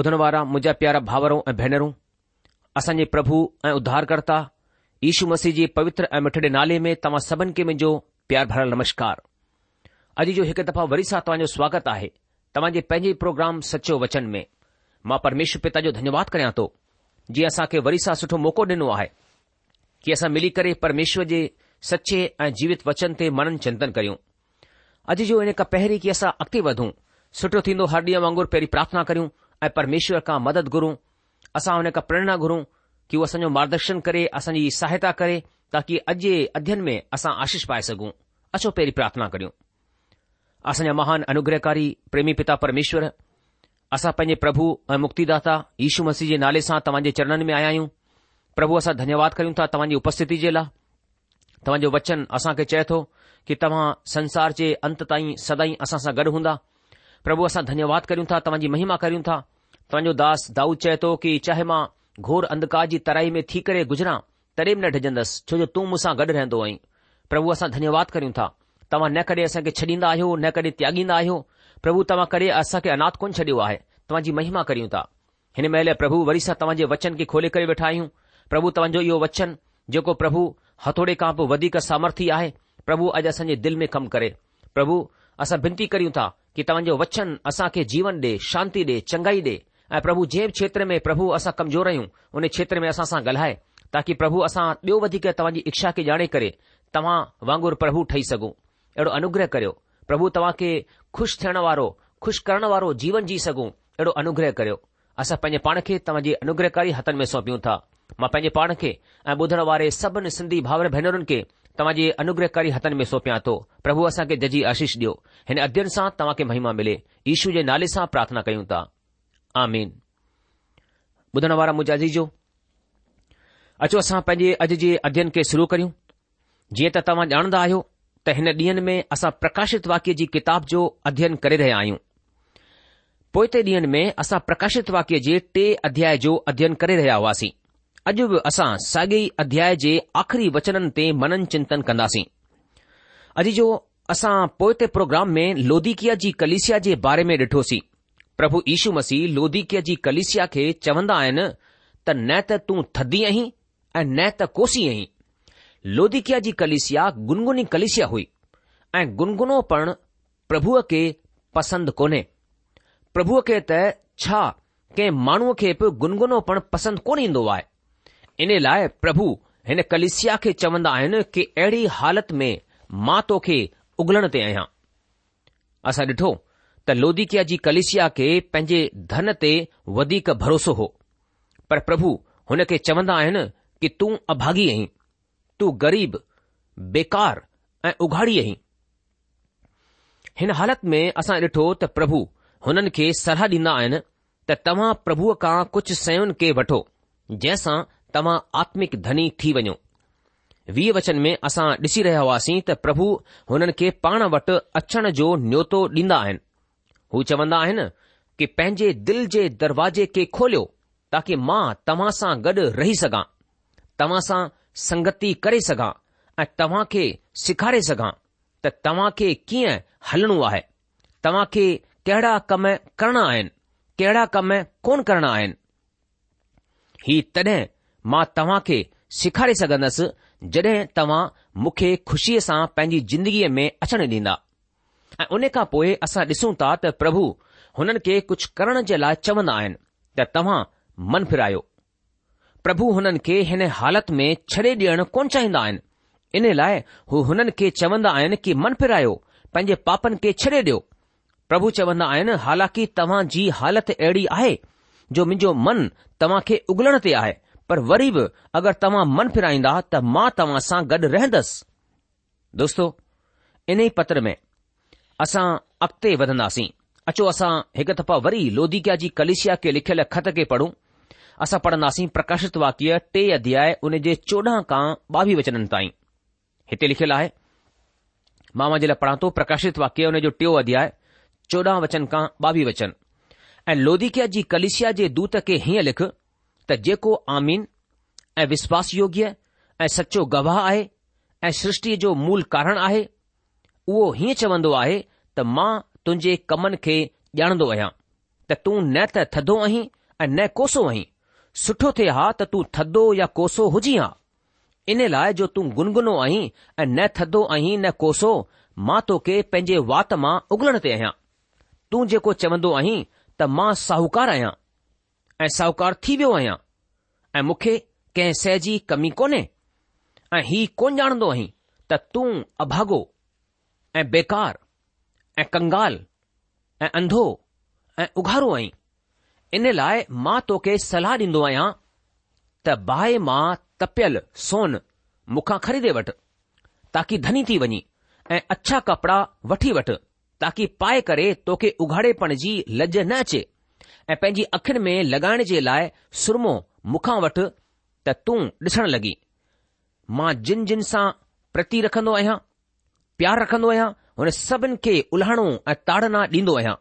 ॿुधण वारा मुंहिंजा प्यारा भावरो ऐं भेनरूं असांजे प्रभु ऐं उद्धारकर्ता ईशू मसीह जे पवित्र ऐं मिठिड़े नाले में तव्हां सभिनी खे मुंहिंजो प्यार भरियलु नमस्कार अॼु जो हिकु दफ़ा वरी सां तव्हां जो आहे तव्हां पंहिंजे प्रोग्राम सचो वचन में मां परमेश्वर पिता जो धन्यवाद करियां थो जीअं असां वरी सां सुठो मौक़ो ॾिनो आहे की असां मिली करे परमेश्वर जे सचे ऐं जीवित वचन ते मनन चिंतन करियूं अॼु जो इन खां पहिरीं की असां अॻिते वधूं सुठो थींदो हर डी वांगुर पहिरीं प्रार्थना करियूं ऐं परमेश्वर खां मदद घुरूं असां हुन खां प्रेरणा घुरूं कि उहो असांजो मार्गदर्शन करे असांजी सहायता करे ताकी अॼु जे अध्यन में असां आशीष पाए सघूं अचो पहिरीं प्रार्थना करियूं असांजा महान अनुग्रहकारी प्रेमी पिता परमेश्वर असां पंहिंजे प्रभु ऐं मुक्तिदाता यीशू मसीह जे नाले सां तव्हांजे चरणनि में आया आहियूं प्रभु असां धन्यवाद करियूं था तव्हांजी उपस्थिति जे लाइ तव्हांजो वचन असांखे चए थो कि तव्हां संसार जे अंत ताईं सदाई असां सां गॾु हूंदा પ્રભુ આસા ધન્યવાદ કરિયું તા તવંજી મહિમા કરિયું તા તંજો દાસ દાઉદ કહેતો કે ચાહે માં ઘોર અંધકારજી તરાઈ મે થીકરે गुजરા તરીમ ન ડઢજંદસ જો તું મુસા ગઢ રેંદોઈ પ્રભુ આસા ધન્યવાદ કરિયું તા તવા નકડે આસા કે છડીંદા આયો નકડે ત્યાગીંદા આયો પ્રભુ તવા કરે આસા કે અનાત કોણ છડીવા હે તવાજી મહિમા કરિયું તા હન મેલે પ્રભુ વરીસા તવંજે વચન કે ખોલે કરી બેઠાઈ હું પ્રભુ તવંજો યો વચન જોકો પ્રભુ હતોડે કાંપ વદી કા સામર્થ્ય આહે પ્રભુ અજ આસંજે દિલ મે કામ કરે પ્રભુ આસા બિંતી કરીયું તા कि तव्हांजो वचन असां खे जीवन ॾे शांती ॾे चङाई ॾे ऐं प्रभु जंहिं बि क्षेत्र में प्रभु असां कमज़ोर आहियूं उन क्षेत्र में असां सां ॻाल्हाए ताकी प्रभु असां ॿियो वधीक तव्हांजी इच्छा खे ॼाणे करे तव्हां वांगुर प्रभु ठही सघूं अहिड़ो अनुग्रह करियो प्रभु तव्हां खे खु़शि थियण वारो ख़ुशि करण वारो जीवन जी सघूं अहिड़ो अनुग्रह करियो असां पंहिंजे पाण खे तव्हांजे अनुग्रहकारी हथनि में सौंपियूं था मां पंहिंजे पाण खे ऐं ॿुधण वारे सभिनी सिंधी भावर भेनरुनि खे तव्हां जे अनुग्रहकारी हथनि में सौपियां थो प्रभु असां खे जजी आशीष ॾियो हिन अध्ययन सां तव्हां खे महिमा मिले ईशू जे नाले सां प्रार्थना कयूं था आमीन ॿुधण वारा मुंहिंजा त्या अचो असां पंहिंजे अॼु जे अध्ययन खे शुरू करियूं जीअं त तव्हां ॼाणंदा आहियो त हिन ॾींहनि में असां प्रकाशित वाक्य जी किताब जो अध्ययन करे रहिया आहियूं पोएते ॾींहनि में असां प्रकाशित वाक्य जे टे अध्याय जो अध्ययन करे रहिया हुआसीं अॼु बि असां साॻे अध्याय जे आख़िरी वचननि ते मनन चिंतन कंदासीं अॼु जो असां पोए प्रोग्राम में लोधिकिया जी कलेसिया जे बारे में डि॒ठोसीं प्रभु ईशू मसीह लोधिक जी कलेसिया खे चवंदा आहिनि त न त तूं थदी आहीं ऐं न त कोसी आहीं लोधिकिया जी कलेसिया गुनगुनी कलिसिया हुई ऐं गुनगुनोपिणु प्रभुअ खे पसंदि कोन्हे प्रभुअ खे त छा कंहिं माण्हूअ खे बि गुनगुनोपणु पसंदि कोन ईंदो आहे इन लाइ प्रभु हिन कलिसिया खे चवंदा आहिनि कि अहिड़ी हालत में मां तोखे उगलण ते आहियां असां ॾिठो त लोधिकिया जी कलिसिया खे पंहिंजे धन ते वधीक भरोसो हो पर प्रभु हुन खे चवंदा आहिनि कि तूं अभागी आहीं तू ग़रीब बेकार ऐं उघाड़ी आहीं हिन हालति में असां ॾिठो त प्रभु हुन खे सलाह ॾींदा आहिनि त तव्हां प्रभुअ खां कुझु शयुनि खे वठो जंहिं तव्हां आत्मिक धनी थी वञो वीह वचन में असां ॾिसी रहिया हुआसीं त प्रभु हुननि खे पाण वटि अचण जो न्यौतो ॾींदा आहिनि हू चवंदा आहिनि की पंहिंजे दिलि जे दरवाजे खे खोलियो ताकी मां तव्हां सां गॾु रही सघां तव्हां सां संगती करे सघां ऐं तव्हां खे सेखारे सघां त तव्हां खे कीअं हलणो आहे तव्हां खे कहिड़ा कम करणा आहिनि कहिड़ा कम कोन करणा आहिनि ही तॾहिं मां तव्हां खे सेखारे सघंदसि जॾहिं तव्हां मूंखे खु़शीअ सां पंहिंजी जिंदगीअ में अचणु ॾींदा ऐं उन खां पोइ असां ॾिसूं था त प्रभु हुननि खे कुझु करण जे लाइ चवंदा आहिनि त तव्हां मन फिरायो प्रभु हुननि खे हिन हालति में छॾे ॾियणु कोन चाहींदा आहिनि इन लाइ हू हुननि खे चवंदा आहिनि कि मन फिरायो पंहिंजे पापनि खे छॾे ॾियो प्रभु चवंदा आहिनि हालांकि तव्हां जी हालति अहिड़ी आहे जो मुंहिंजो मन तव्हां खे उगलण ते आहे पर वरी बि अगरि तव्हां मन फिराईंदा त मां तव्हां सां गॾु रहंदसि दोस्तो इन ई पत्र में असां अॻिते वधंदासीं अचो असां हिकु दफ़ा वरी लौधिकिया जी कलिशिया खे लिखियल ख़त खे पढ़ूं असां पढ़ंदासीं प्रकाशित वाक्य टे अध्याय उन जे चोॾहं खां ॿावीह वचननि ताईं हिते लिखियलु आहे मां जे लाइ पढ़ां थो प्रकाशित वाक्य उन जो टियों अध्याय चोॾहं वचन खां ॿावीह वचन ऐं लोधिकिया जी कलिशिया जे दूत खे हीअं लिख त जेको आमीन ऐं विश्वास योग्य ऐं सचो गवाह आहे ऐं सृष्टि जो मूल कारण आहे उहो हीअं चवंदो आहे त मां तुंहिंजे कमनि खे ॼाणंदो आहियां त तूं न त थधो आहीं ऐं न कोसो आहीं सुठो थिए हा त तूं थधो या कोसो हुजी हा इन लाइ जो तूं गुनगुनो आहीं ऐं न थधो आहीं न कोसो मां तोखे पंहिंजे वात मां उगलण ते आहियां तूं जेको चवंदो आहीं त मां साहूकार आहियां ऐं साहूकार थी वियो आहियां ऐं मूंखे कंहिं सए जी कमी कोन्हे ऐं ही कोन ॼाणंदो आहीं त तूं अभागो ऐं बेकार ऐं कंगाल ऐं अंधो ऐं उघारो आहीं इन लाइ मां तोखे सलाह ॾींदो आहियां त बाए मां तपियल सोन मूंखा ख़रीदे वठि ताकी धनी थी वञे ऐं अछा कपिड़ा वठी वठि ताकी पाए करे तोखे उघाड़ेपण जी लज़ु न अचे ऐं पंहिंजी अखियुनि में लॻाइण जे लाइ सुरमो मूंखां वठि त तूं ॾिसण लॻी मां जिन जिन सां प्रति रखंदो आहियां प्यार रखंदो आहियां हुन सभिनि खे उल्हाणो ऐं ताड़ना ॾींदो आहियां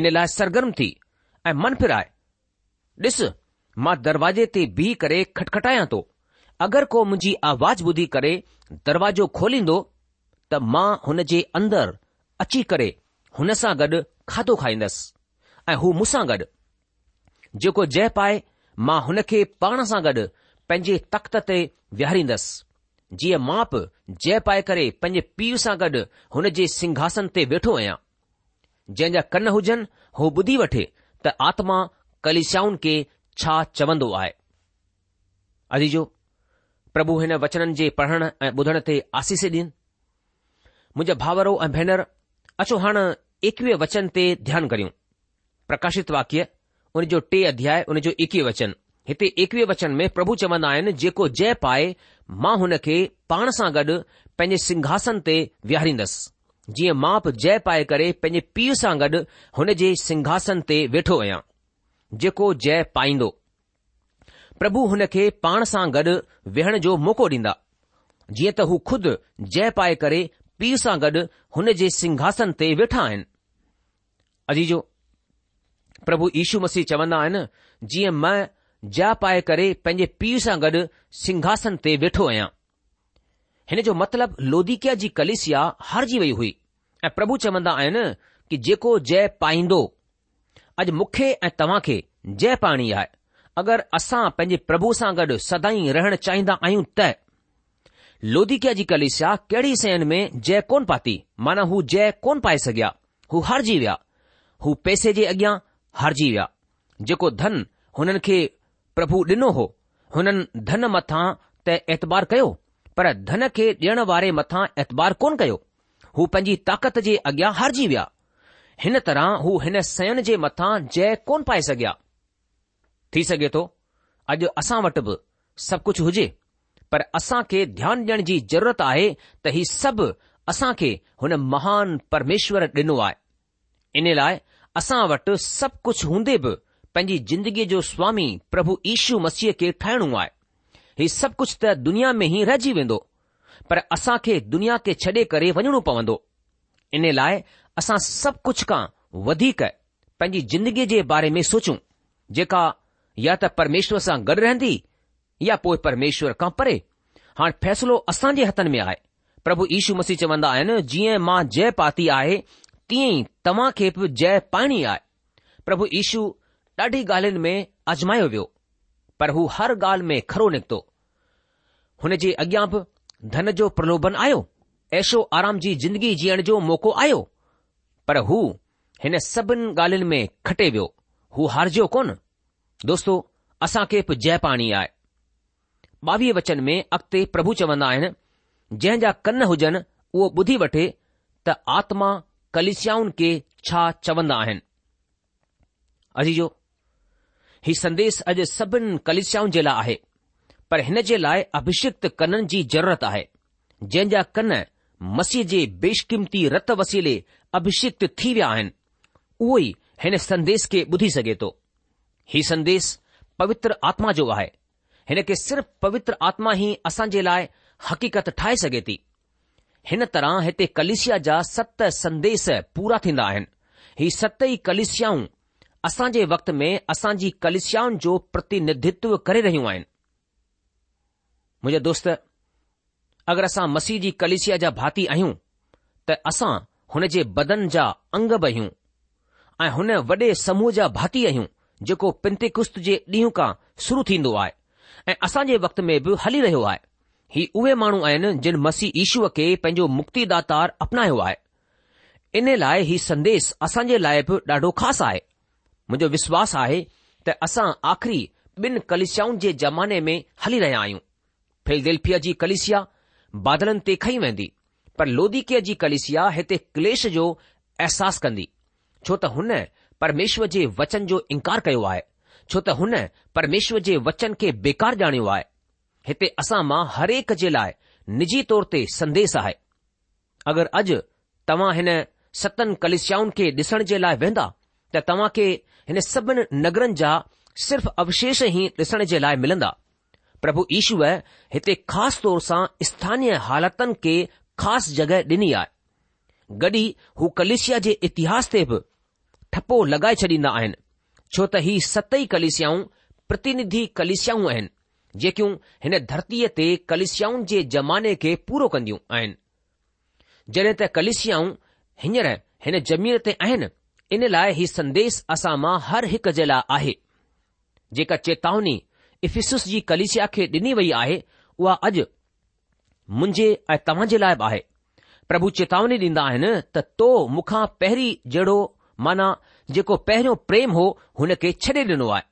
इन लाइ सरगर्म थी ऐं मन फिराए ॾिस मां दरवाजे ते बीह करे खटखटायां थो अगरि को मुंहिंजी आवाज़ ॿुधी करे दरवाजो खोलींदो त मां हुन जे अंदरि अची करे हुन सां गॾु खाधो खाईंदसि ऐं हू मूंसां गॾु जेको जय पाए मां हुन खे पाण सां गॾु पंहिंजे तख़्त ते विहारींदसि जीअं माउ पीउ जय पाए करे पंहिंजे पीउ सां गॾु हुन जे सिंघासन ते वेठो आहियां जंहिंजा कन हुजनि हू ॿुधी वठे त आत्मा कलिशाउनि खे छा चवंदो आहे अजीजो प्रभु हिन वचननि जे पढ़ण ऐं ॿुधण ते आसीस ॾियनि मुंहिंजा भाउरो ऐं भेनर अचो हाणे एकवीह वचन ते ध्यानु करियूं प्रकाशित वाक्य हुन जो टे अध्याय जो एकवीह वचन हिते एकवीह वचन में प्रभु चवंदा आहिनि जेको जय पाए मां हुन खे पाण सां गॾु पंहिंजे सिंघासन ते विहारींदसि जीअं माप जय पाए करे पंहिंजे पीउ सां गॾु हुन जे सिंघासन ते वेठो आहियां जेको जय पाईंदो प्रभु हुन खे पाण सां गॾु वेहण जो मौक़ो डींदा जीअं त हू खुद जय पाए करे पीउ सां गॾु हुन जे सिंघासन ते वेठा आहिनि अजीजो પ્રભુ ઈશુ મસી ચવના આયને જીએ માં જા પાય કરે પજે પી સંગડ સિંહાસન તે બેઠો આયા હેન જો મતલબ લોદીકિયાજી કલીસિયા હર જીવી હુઈ પ્રભુ ચવંદા આયને કે જેકો જય પાઈંદો અજ મુખે તવા કે જય પાણી આય અગર અસા પજે પ્રભુ સંગડ સદાઈ રહેણ ચાહીંદા આયુ ત લોદીકિયાજી કલીસિયા કેડી સેન મે જે કોન પાતી માના હુ જે કોન પાઈ સગ્યા હુ હર જીવ્યા હુ પૈસે જે અગ્યા हारजी विया जेको धन हुननि खे प्रभु ॾिनो हो हुननि धन मथां त ऐतबार कयो पर धन खे ॾियण वारे मथां ऐतबार कोन कयो हू पंहिंजी ताक़त जे अॻियां हारजी विया हिन तरह हू हिन सयन जे मथां जय कोन पाए सघिया थी सघे थो अॼु असां वटि बि सभु कुझु हुजे पर असां खे ध्यानु ॾियण जी ज़रूरत आहे त हीउ सभु असां खे हुन महान परमेश्वर ॾिनो आहे इन लाइ असां वटि सभु कुझु हूंदे बि पंहिंजी जिंदगीअ जो स्वामी प्रभु ईशू मसीह खे ठाहिणो आहे हीउ सभु कुझु त दुनिया में ई रहिजी वेंदो पर असां खे दुनिया खे छॾे करे वञणो पवंदो इन लाइ असां सभु कुझु खां वधीक पंहिंजी जिंदगीअ जे बारे में सोचूं जेका या त परमेश्वर सां गॾु रहंदी या पोइ परमेश्वर खां परे हाणे फ़ैसिलो असांजे हथनि में आहे प्रभु ईशू मसीह चवंदा आहिनि जीअं मां जय पाती आहे तीअं ई तव्हां खे बि जय पाइणी आहे प्रभु ईशू ॾाढी ॻाल्हियुनि में अज़मायो वियो पर हू हर ॻाल्हि में खरो निकितो हुन जे अॻियां बि धन जो प्रलोभन आयो ऐशो आराम जी ज़िंदगी जीअण जो मौको आयो पर हू हिन सभिनि ॻाल्हियुनि में खटे वियो हू हारजियो कोन दोस्तो असां खे बि जय पाणी आहे ॿावीह वचन में अॻिते प्रभु चवंदा आहिनि जंहिंजा कन हुजनि उहो ॿुधी वठे त आत्मा कलिसियाउनि खे छा चवंदा आहिनि अजीजो ही संदेश अॼु सभिनि कलिसियाऊं जे लाइ आहे पर हिन जे लाइ अभिषिक्त कननि जी ज़रूरत आहे जंहिंजा कन मसीह जे बेशकीमती रत वसीले अभिषिक्त थी विया आहिनि उहे ई हिन संदेश खे ॿुधी सघे थो ही संदेश पवित्र आत्मा जो आहे हिन खे सिर्फ़ पवित्र आत्मा ई असां जे लाइ हकीकत ठाहे सघे थी हिन तरह हिते कलिशिया जा सत संदेश पूरा थींदा आहिनि ही सत ई असां जे वक़्त में असां जी कलिशियाऊं जो प्रतिनिधित्व करे रहियूं आहिनि मुंहिंजा दोस्त अगरि असां मसीह जी कलेशिया जा भाती आहियूं त असां हुन जे बदन जा अंग बि आहियूं ऐं हुन वॾे समूह जा भाती आहियूं जेको पिंतिकुस्त जे ॾींहं खां शुरू थींदो आहे ऐं असांजे वक़्त में बि हली रहियो आहे ही उहे माण्हू आहिनि जिन मसीह ईशूअ खे पंहिंजो मुक्तिदातार अपनायो आहे इन लाइ हीउ संदेस असां जे लाइ बि ॾाढो ख़ासि आहे मुंहिंजो विश्वास आहे त असां आख़िरी ॿिन कलशियाऊं जे ज़माने में हली रहिया आहियूं फिलदेल्फीअ जी कलिसिया बादलनि ते खई वेंदी पर लोधिकीअ जी कलिसिया हिते क्लेश जो अहसास कंदी छो त हुन परमेश्वर जे वचन जो इनकार कयो आहे छो त हुन परमेश्वर जे वचन खे बेकार ॼाणियो आहे हिते असां मां हर हिकु जे लाइ निजी तौर ते संदेस आहे अगरि अॼु तव्हां हिन सतनि कलशियाऊं खे ॾिसण जे लाइ वेंदा त तव्हां खे हिन सभिन नगरनि जा सिर्फ़ अवशेष ई ॾिसण जे लाइ मिलंदा प्रभु ईशूअ हिते ख़ासि तौर सां स्थानीय हालतनि खे ख़ासि जॻहि ॾिनी आहे गॾी हू कलिशिया जे इतिहास ते बि ठपो लॻाए छॾींदा आहिनि छो त ही सतई कलिशियाऊं प्रतिनिधि कलिशियाऊं आहिनि जेकियूं हिन धरतीअ ते कलेशियाऊं जे ज़माने खे पूरो कंदियूं आहिनि जॾहिं त कलिसियाऊं हींअर हिन ज़मीन ते आहिनि इन लाइ हीउ संदेश असां मां हर हिकु जे लाइ आहे जेका चेतावनी इफीसिस जी कलिसिया खे ॾिनी वई आहे उहा अॼु मुंहिंजे ऐं तव्हां जे लाइ बि आहे प्रभु चेतावनी ॾींदा आहिनि त तो मूंखां पहिरीं जहिड़ो माना जेको पहिरियों प्रेम हो हुन खे छॾे ॾिनो आहे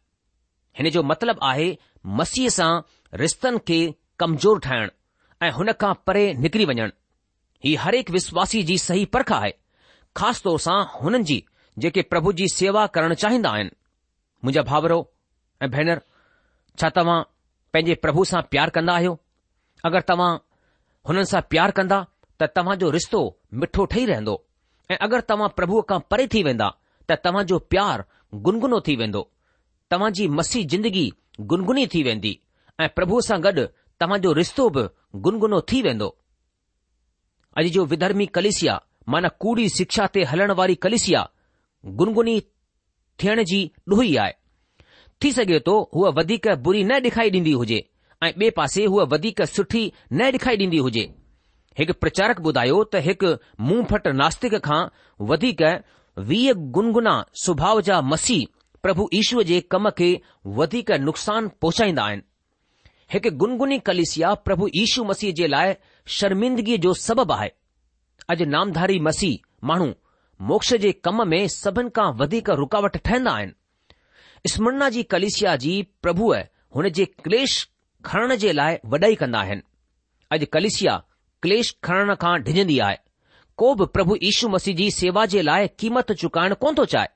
हिन जो मतिलबु आहे मसीह सां रिश्तनि खे कमज़ोर ठाहिण ऐं हुन खां परे निकिरी वञण ही हर एक विश्वासीअ जी सही परख आहे ख़ासि तौर सां हुननि जी जेके प्रभु जी सेवा करणु चाहींदा आहिनि मुंहिंजा भाउरो ऐं भेनर छा तव्हां पंहिंजे प्रभु सां प्यार कंदा आहियो अगरि तव्हां हुननि सां प्यार कंदा त तव्हांजो रिश्तो मिठो ठही रहंदो ऐं अगरि तव्हां प्रभुअ खां परे थी वेंदा त तव्हांजो प्यारु गुनगुनो थी वेंदो तव्हांजी मसी जिंदगी गुनगुनी थी वेंदी ऐं प्रभुअ सां गॾु तव्हांजो रिश्तो बि गुनगुनो थी वेंदो अॼु जो विधर्मी कलिसिया माना कूड़ी शिक्षा ते हलण वारी कलिसिया गुनगुनी थियण जी ॾुही आहे थी सघे थो हूअ वधीक बुरी न डिखाई ॾींदी हुजे ऐं ॿिए पासे हूअ वधीक सुठी न डे॒खाई ॾींदी हुजे हिकु प्रचारक ॿुधायो त हिकु मुंहुं फट नास्तिक खां वधीक वीह गुनगुना सुभाउ जा मसीह પ્રભુ ઈશુ જે કમકે વધી કા નુકસાન પહોંચાઈ દાય એક ગુનગુની કલીશિયા પ્રભુ ઈશુ મસી જે લાય શરમિંદગી જો સબબ આય અજ નામધારી મસી માણુ મોક્ષ જે કમ મે સબન કા વધી કા રુકાવટ ઠેના આય સ્મrna જી કલીશિયા જી પ્રભુ હુને જે ક્લેશ ખરણ જે લાય વડાઈ કન્ના હન અજ કલીશિયા ક્લેશ ખરણ કા ઢિજંદી આય કોબ પ્રભુ ઈશુ મસી જી સેવા જે લાય કીમત ચૂકણ કોન તો ચાહે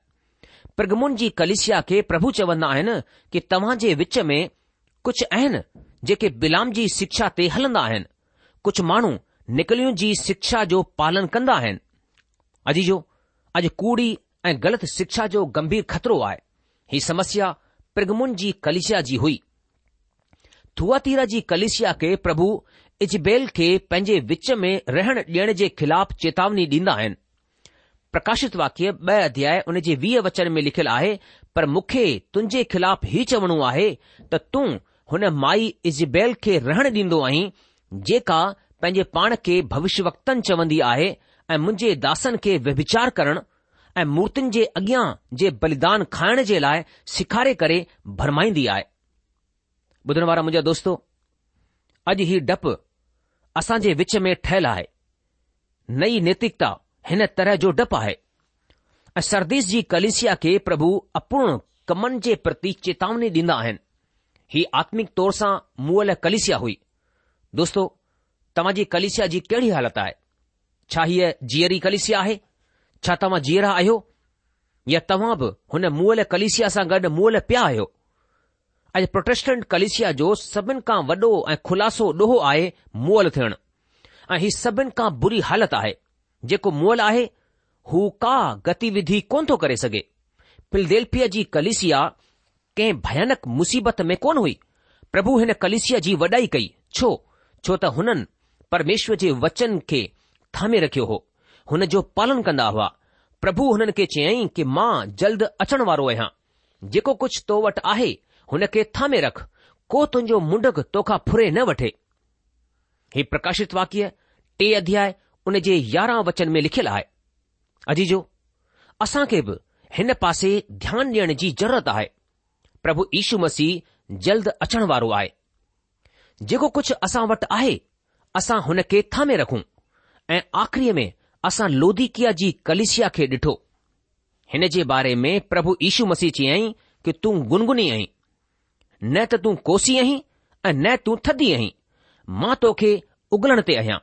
प्रगमुन जी कलिशिया खे प्रभु चवंदा आहिनि कि तव्हां जे विच में कुझु आहिनि जेके बिलाम जी शिक्षा ते हलंदा आहिनि कुझु माण्हू निकलियूं जी शिक्षा जो पालन कंदा आहिनि अजीजो अॼु कूड़ी ऐं ग़लति शिक्षा जो गंभीर ख़तरो आहे ही समस्या प्रगमुन जी कलिशिया जी हुई थुआतीरा जी कलिशिया खे प्रभु इजबेल खे पंहिंजे विच में रहण ॾियण जे ख़िलाफ़ चेतावनी ॾींदा आहिनि प्रकाशित वाक्य ब अध्याय उन जे वीह वचन में लिखियलु आहे पर मूंखे तुंहिंजे ख़िलाफ़ हीउ चवणो आहे त तूं हुन माई इज़बैल खे रहण ॾींदो आहीं जेका पंहिंजे पाण खे भविष्य वक़्तनि चवंदी आहे ऐं मुंहिंजे दासनि खे व्यभिचार करण ऐं मूर्तिन जे अॻियां जे बलिदान खाइण जे लाइ सेखारे करे भरमाईंदी आहे ॿुधण वारा मुंहिंजा दोस्तो अॼु हीउ डपु असां जे विच में ठहियलु आहे नई नैतिकता हिन तरह जो डपु आहे ऐं सरदीस जी कलिसिया खे प्रभु अपूर्ण कमन जे प्रति चेतावनी ॾींदा आहिनि ही आत्मिक तौर सां मुअल कलिसिया हुई दोस्तो तव्हां जी कलिसिया जी कहिड़ी हालति आहे छा हीअ जीअरी कलिसिया आहे छा तव्हां जीअरा आहियो या तव्हां बि हुन मुअल कलिसिया सां गॾु मुअल पिया आहियो अॼु प्रोटेस्टेंट कलिसिया जो सभिनि खां वॾो ऐं खुलासो ॾोहो आहे मुअल थियणु ऐं हीउ सभिनि खां बुरी हालति आहे जेको मोल आहे हू का गतिविधि कोन थो करे सघे पिलदेल्पीअ जी कलिसिया कंहिं भयानक मुसीबत में कोन हुई प्रभु हिन कलिसिया जी वॾाई कई छो छो त हुननि परमेश्वर जे वचन खे थामे रखियो हो हुन जो पालन कंदा हुआ प्रभु हुननि खे चयाईं कि मां जल्द अचण वारो आहियां जेको कुझ तो वटि आहे हुनखे थामे रख को तुंहिंजो मुंडक तोखा फुरे न वठे हीउ प्रकाशित वाक्य टे अध्याय उन जे यारहं वचन में लिखियलु आहे अजी जो असां खे बि हिन पासे ध्यानु ॾियण जी ज़रूरत आहे प्रभु यीशू मसीह जल्द अचण वारो आहे जेको कुझु असां वटि आहे असां हुन खे थामे रखूं ऐं आख़िरीअ में असां लोधिकिया जी कलिसिया खे ॾिठो हिन जे बारे में प्रभु यीशू मसीह चई आई की तूं गुनगुनी आहीं न त तूं कोसी आहीं ऐं न तूं थदी आहीं मां तोखे उगलण ते आहियां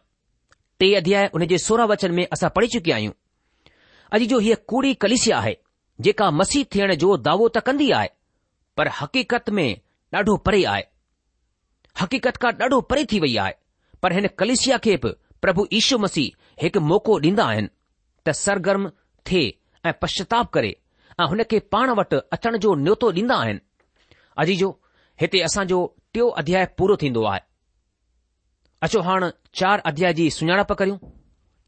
टे अध्याय जे सोरहं वचन में असां पढ़ी चुकिया आहियूं अॼु जो हीअ कूड़ी कलिसिया आहे जेका मसीह थियण जो दावो त कंदी आहे पर हक़ीक़त में ॾाढो परे आहे हक़ीक़त खां ॾाढो परे थी वई आहे पर हिन कलिसिया खे बि प्रभु ईशू मसीह हिकु मौक़ो ॾींदा आहिनि त सरगर्म थिए ऐं पश्चाताप करे ऐं हुन खे पाण वटि अचण जो न्योतो ॾींदा आहिनि अॼु जो हिते असांजो टियों अध्याय पूरो थींदो आहे अचो हाणे चार अध्याय जी सुञाणप करियूं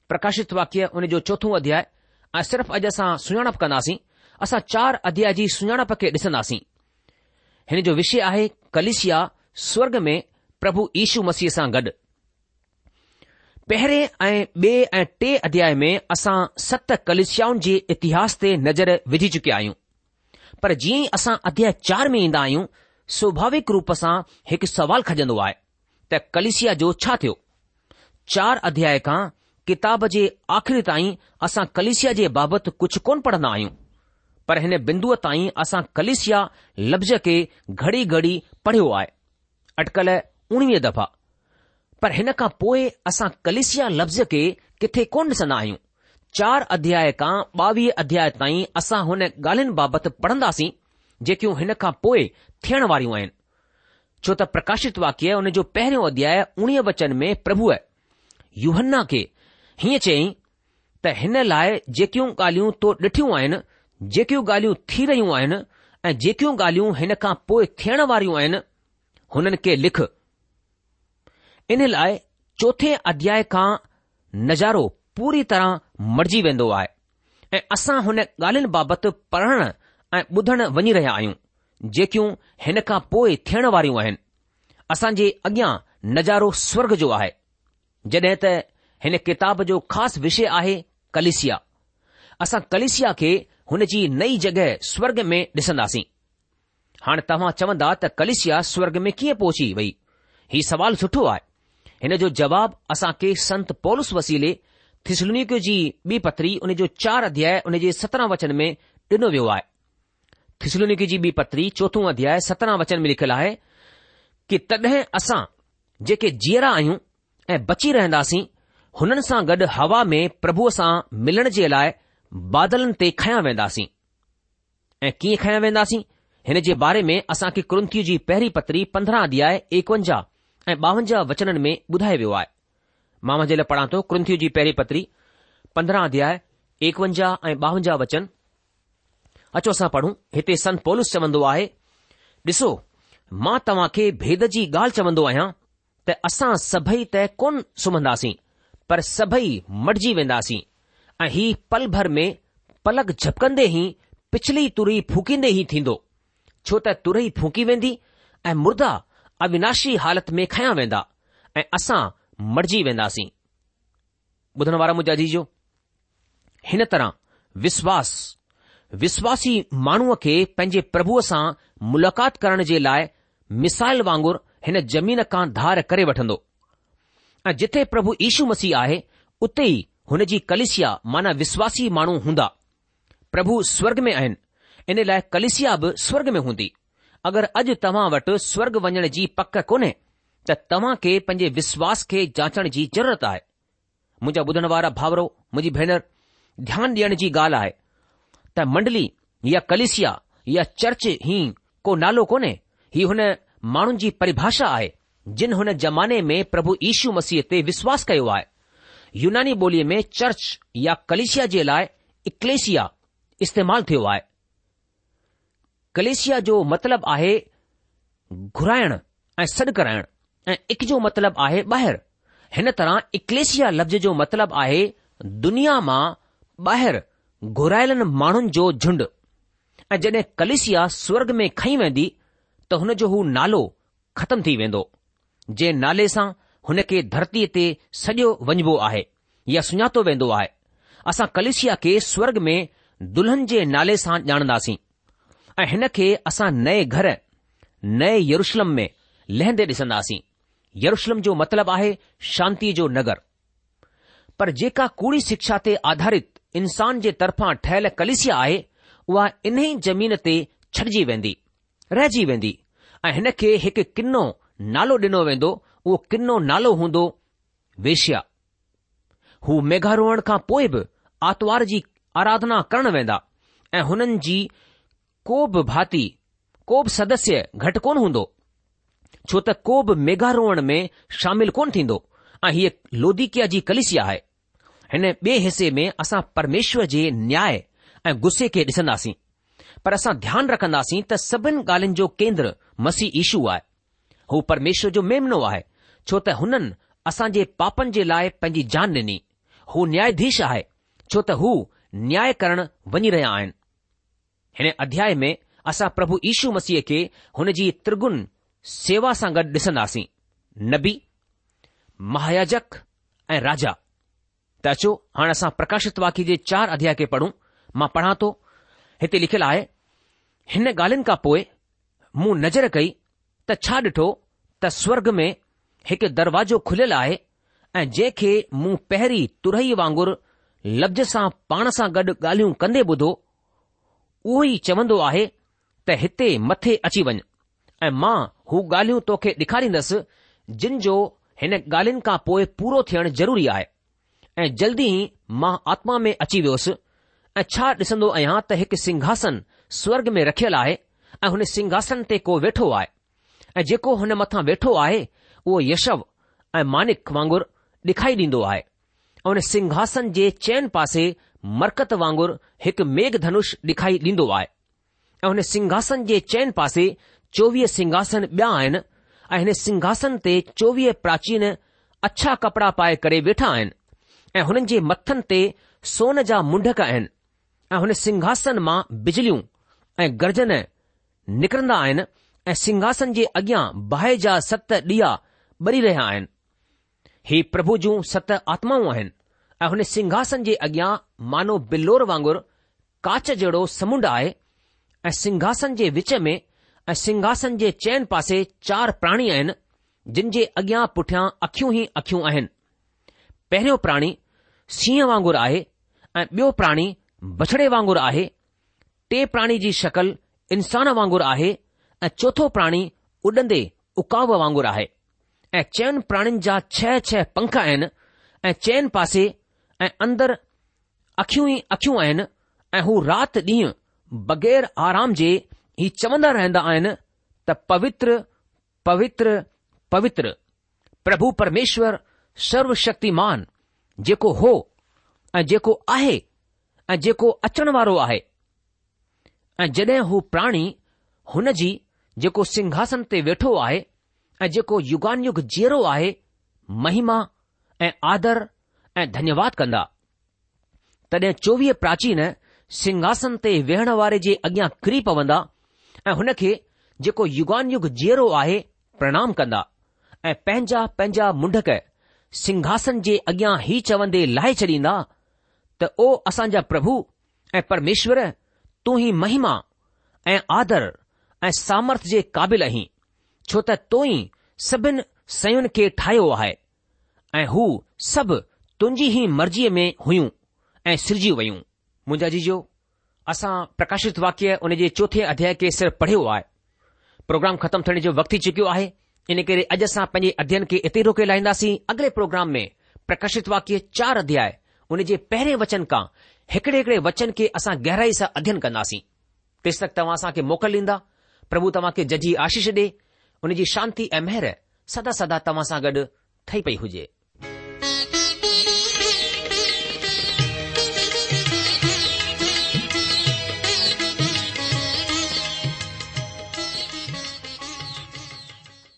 प्रकाशित वाक्य उन जो चोथो अध्याय ऐं सिर्फ़ु अॼु असां सुञाणप कंदासीं असां चार अध्याय जी सुञाणप खे ॾिसंदासीं हिन जो विषय आहे कलिशिया स्वर्ग में प्रभु ईशू मसीह सां गॾु पहिरें ऐं ॿिए ऐं टे अध्याय में असां सत कलिशियाउनि जे इतिहास ते नज़र विझी चुकिया आहियूं पर जीअं असां अध्याय चार में ईंदा आहियूं स्वाभाविक रूप सां हिकु सवाल खजंदो आहे त कलिसिया जो छा थियो चार अध्याय खां किताब जे आख़िरी ताईं असां कलिसिया जे बाबति कुझु कोन पढ़ंदा आहियूं पर हिन बिंदूअ ताईं असां कलिसिया लफ़्ज़ खे घड़ी घड़ी पढ़ियो आहे अटकल उणिवीह दफ़ा पर हिन खां पोइ असां कलिसिया लफ़्ज़ खे किथे कोन ॾिसंदा आहियूं चार अध्याय खां ॿावीह अध्याय ताईं असां हुन ॻाल्हियुनि बाबति पढ़ंदासीं जेकियूं हिन खां पोइ थियण वारियूं आहिनि छो त प्रकाशित वाक्य हुन जो पहिरियों अध्याय उणिवीह वचन में प्रभु आहे युहन्ना खे हीअं चयई त हिन लाइ जेकियूं ॻाल्हियूं तो ॾिठियूं आहिनि जेकियूं ॻाल्हियूं थी रहियूं आहिनि ऐं जेकियूं ॻाल्हियूं हिन खां पोइ थियण वारियूं आहिनि हुननि खे लिख इन लाइ चोथे अध्याय खां नज़ारो पूरी तरह मटिजी वेंदो आहे ऐं असां हुन ॻाल्हियुनि बाबति पढ़ण ऐं ॿुधणु वञी रहिया आहियूं जेकियूं हिन खां पोइ थियण वारियूं आहिनि असां जे अॻियां नज़ारो स्वर्ग जो आहे जॾहिं त हिन किताब जो ख़ासि विषय आहे कलेसिया असां कलिसिया खे हुन जी नई जॻहि स्वर्ग में ॾिसंदासीं हाणे तव्हां चवंदा त कलिसिया स्वर्ग में कीअं पहुची वई हीउ सुवालु सुठो आहे हिन जो जवाबु असांखे संत पोलिस वसीले थिसलुनिक जी ॿी पतरी हुन जो चार अध्याय उन जे सत्रहं वचन में डि॒नो वियो आहे खिसलुनिुनिकी जी बि पत्री चोथों अध्याय सत्रहं वचन में लिखियलु आहे कि तॾहिं असां जेके जीअरा आहियूं ऐं बची रहन्दासीं हुननि सां गॾु हवा में प्रभुअ सां मिलण जे लाइ बादलनि ते खयां वेन्दासीं ऐं कीअं खया वेन्दासीं हिन जे बारे में असां खे क्रंथीअ जी पहिरीं पत्री पंद्रहं अध्याय एकवंजाह ऐं ॿावंजाह वचननि में ॿुधायो वियो आहे मां मुंहिंजे लाइ पढ़ां थो क्रंथीअ जी पहिरीं पत्री पंद्रहं अध्याय एकवंजाह ऐं ॿावंजाह वचन अचो असां पढ़ूं हिते सन पोलिस चवंदो आहे ॾिसो मां तव्हांखे भेद जी ॻाल्हि चवंदो आहियां त असां सभई त कोन सुम्हंदासीं पर सभई मरिजी वेंदासीं ऐं हीउ पल भर में पलक झपकंदे ई पिछली तुरी फूकींदे ई थींदो छो त तुर फूकी वेंदी ऐं मुर्दा अविनाशी हालत में खयां वेंदा ऐं असां मरिजी वेंदासीं ॿुधण वारा मुजाजी जो हिन तरह विश्वास विश्वासी माण्हूअ खे पंहिंजे प्रभुअ सां मुलाक़ात करण जे लाइ मिसाइल वांगुरु हिन ज़मीन खां धार करे वठंदो ऐं जिथे प्रभु यीशु मसीह आहे उते ई जी कलिसिया माना विश्वासी माण्हू हूंदा प्रभु स्वर्ग में आहिनि इन लाइ कलिसिया बि स्वर्ग में हूंदी अगरि अॼु तव्हां वटि स्वर्ग वञण जी पक कोन्हे त तव्हां खे पंहिंजे विश्वास खे जाचण जी ज़रूरत आहे मुंहिंजा ॿुधण वारा भाउरो मुंहिंजी भेनर ध्यानु ॾियण जी ॻाल्हि आहे त मंडली या कलेशिया या चर्च ही को नालो कोन्हे ही हुन माण्हुनि जी परिभाषा आहे जिन हुन ज़माने में प्रभु यीशू मसीह ते विश्वास कयो आहे यूनानी ॿोलीअ में चर्च या कलेशिया जे लाइ इकलेशिया इस्तेमालु थियो आहे कलेशिया जो मतिलबु आहे घुराइण ऐं सॾु कराइणु ऐं इक जो मतिलबु आहे ॿाहिरि हिन तरह इकलेसिया लफ़्ज़ जो मतिलबु आहे दुनिया मां ॿाहिरि घुरायलनि माण्हुनि जो झुंड ऐं जड॒हिं कलिसिया स्वर्ग में खई वेंदी त हुन जो हू नालो ख़तम थी वेंदो जंहिं नाले सां हुन खे धरतीअ ते सॼो वञबो आहे या सुञातो वेंदो आहे असां कलिसिया खे स्वर्ग में दुल्हन जे नाले सां ॼाणंदासीं ऐं हिन खे असां नए घर नए यरुशलम में लहंदे ॾिसंदासीं यरुशलम जो मतिलबु आहे शांतीअ जो नगर पर जेका कूड़ी शिक्षा ते आधारित इंसान जे तरफ़ां ठहियल कलिसिया आहे उहा इन ई जमीन ते छॾिजी वेंदी रहिजी वेंदी ऐं हिन खे हिकु किनो नालो ॾिनो वेंदो उहो किनो नालो हूंदो वेशिया हू मेघारोहण खां पोइ बि आर्तवार जी आराधना करण वेंदा ऐं हुननि जी को बि भाती को बि सदस्य घटि कोन हूंदो छो त को बि मेघारोहण में शामिल कोन थींदो ऐं हीअ लोदिकिया जी कलिसिया आहे हिन ॿिए हिसे में असां परमेश्वर जे न्याय ऐं गुस्से खे ॾिसंदासीं पर असां ध्यानु रखंदासीं त सभिनि ॻाल्हियुनि जो केंद्र मसी ईशू आहे हू परमेश्वर जो मेमनो आहे छो त हुननि असांजे पापनि जे लाइ पंहिंजी जान ॾिनी हू न्यायाधीश आहे छो त हू न्याय करण वञी रहिया आहिनि हिन अध्याय में असां प्रभु ईशू मसीह खे हुन जी त्रिगुन सेवा सां गॾु ॾिसंदासीं नबी महायाजक ऐं राजा त अचो हाणे असां प्रकाशित वाकी जे चार अध्याय खे पढ़ूं मां पढ़ा थो हिते लिखियलु आहे हिन ॻाल्हियुनि खां पोइ मूं नज़र कई त छा ॾिठो त स्वर्ग में हिकु दरवाजो खुलियलु आहे ऐं जंहिंखे मूं पहिरीं तुरई वांगुरु लफ़्ज़ सां पाण सां गॾु ॻाल्हियूं कंदे ॿुधो उहो ई चवंदो आहे त हिते मथे अची वञ ऐं मां हू ॻाल्हियूं तोखे ॾेखारींदसि जिन जो हिन ॻाल्हियुनि खां पोइ पूरो थियणु ज़रूरी आहे ऐं जल्दी ई मां आत्मा में अची वियोसि ऐं छा ॾिसंदो आहियां त हिकु सिंघासन स्वर्ग में रखियलु आहे ऐं हुन सिंघासन ते को वेठो आहे ऐं जेको हुन मथां वेठो आहे उहो यशव ऐं मानिक वांगुरु डे॒खाई ॾीन्दो आहे हुन सिंघासन जे चयन पासे मरकतु वांगुरु हिकु मेघधनुष डे॒खाई ॾींदो आहे ऐं हुन सिंघासन जे चयनि पासे चोवीह सिंघासन ॿिया आहिनि ऐं हिन सिंघासन ते चोवीह प्राचीन अछा कपड़ा पाए करे वेठा आहिनि ऐं हुननि जे मथनि ते सोन जा मुंडक आहिनि ऐं हुन सिंघासन मां बिजलियूं ऐं गर्जन निकिरंदा आहिनि ऐं सिंघासन जे अॻियां बाहि जा सत ॾीआ ॿरी रहिया आहिनि ही प्रभु जूं सत आत्माऊं आहिनि ऐं हुन सिंघासन जे अॻियां मानो बिल्लोर वांगुरु काच जहिड़ो समुंड आहे ऐं सिंघासन जे विच में ऐं सिंघासन जे चैन पासे चार प्राणी आहिनि जिन जे अॻियां पुठियां अखियूं ई अखियूं आहिनि पहिरियों प्राणी सींहं वांगुरु आहे ऐं ॿियो प्राणी बछड़े वांगुरु आहे टे प्राणी जी शकल इंसान वांगुरु आहे ऐं चोथों प्राणी उॾंदे उकाव वांगुरु आहे ऐं चयनि प्राणीनि जा छह छह पंख आहिनि ऐं चयनि पासे ऐं अंदरु अखियूं ई अखियूं आहिनि ऐं हू राति ॾींहुं बग़ैर आराम जे ई चवंदा रहंदा आहिनि त पवित्र पवित्र पवित्र प्रभु परमेश्वर जेको हो ऐं जेको आहे ऐं जेको अचण वारो आहे ऐं जॾहिं हू प्राणी हुन जी जेको सिंघासन ते वेठो आहे ऐं जेको युगान युग जहिड़ो आहे महिमा ऐं आदर ऐं धन्यवाद कंदा तॾहिं चोवीह प्राचीन सिंघासन ते वेहण वारे जे अॻियां किरी पवंदा ऐं हुन खे जेको युगान युग जहिड़ो आहे प्रणाम कंदा ऐं पंहिंजा पंहिंजा मुंडक सिंघासन जे अॻियां ही चवंदे लाहे छॾींदा त ओ असांजा प्रभु ऐं परमेश्वर तूं ई महिमा ऐं आदर ऐं सामर्थ्य जे आहीं छो त तो ई सभिनि सयुनि खे ठाहियो आहे ऐं हू सभु तुंहिंजी ही मर्ज़ीअ में हुयूं ऐं सिरजी वयूं मुंहिंजा जीजो असां प्रकाशित वाक्य उन जे चोथे अध्याय खे सिर्फ़ु पढ़ियो आहे प्रोग्राम ख़तमु थियण जो वक़्तु थी चुकियो आहे इन करे अॼु असां पंहिंजे अध्यन खे एते रोके लाहींदासीं अॻिले प्रोग्राम में प्रकाशित वाक्य चार अध्याय उन जे पहिरें वचन खां हिकड़े हिकड़े वचन खे असां गहराई सां अध्यन कंदासीं तेसि तक तव्हां असां खे मोकल ॾींदा प्रभु तव्हां खे जजी आशीष डे उन जी शांती ऐं महर सदा सदा तव्हां सां गॾु ठही पई हुजे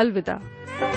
अलविदा